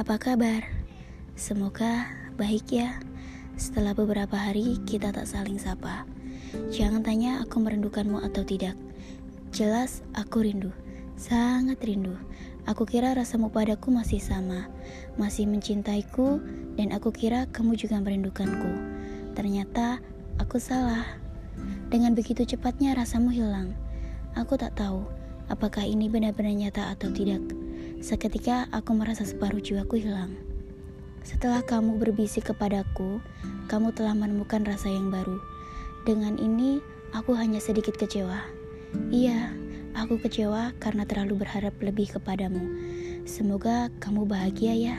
Apa kabar? Semoga baik ya. Setelah beberapa hari kita tak saling sapa. Jangan tanya aku merindukanmu atau tidak. Jelas aku rindu, sangat rindu. Aku kira rasamu padaku masih sama, masih mencintaiku, dan aku kira kamu juga merindukanku. Ternyata aku salah. Dengan begitu cepatnya rasamu hilang. Aku tak tahu apakah ini benar-benar nyata atau tidak. Seketika aku merasa separuh jiwaku hilang. Setelah kamu berbisik kepadaku, kamu telah menemukan rasa yang baru. Dengan ini, aku hanya sedikit kecewa. Iya, aku kecewa karena terlalu berharap lebih kepadamu. Semoga kamu bahagia ya.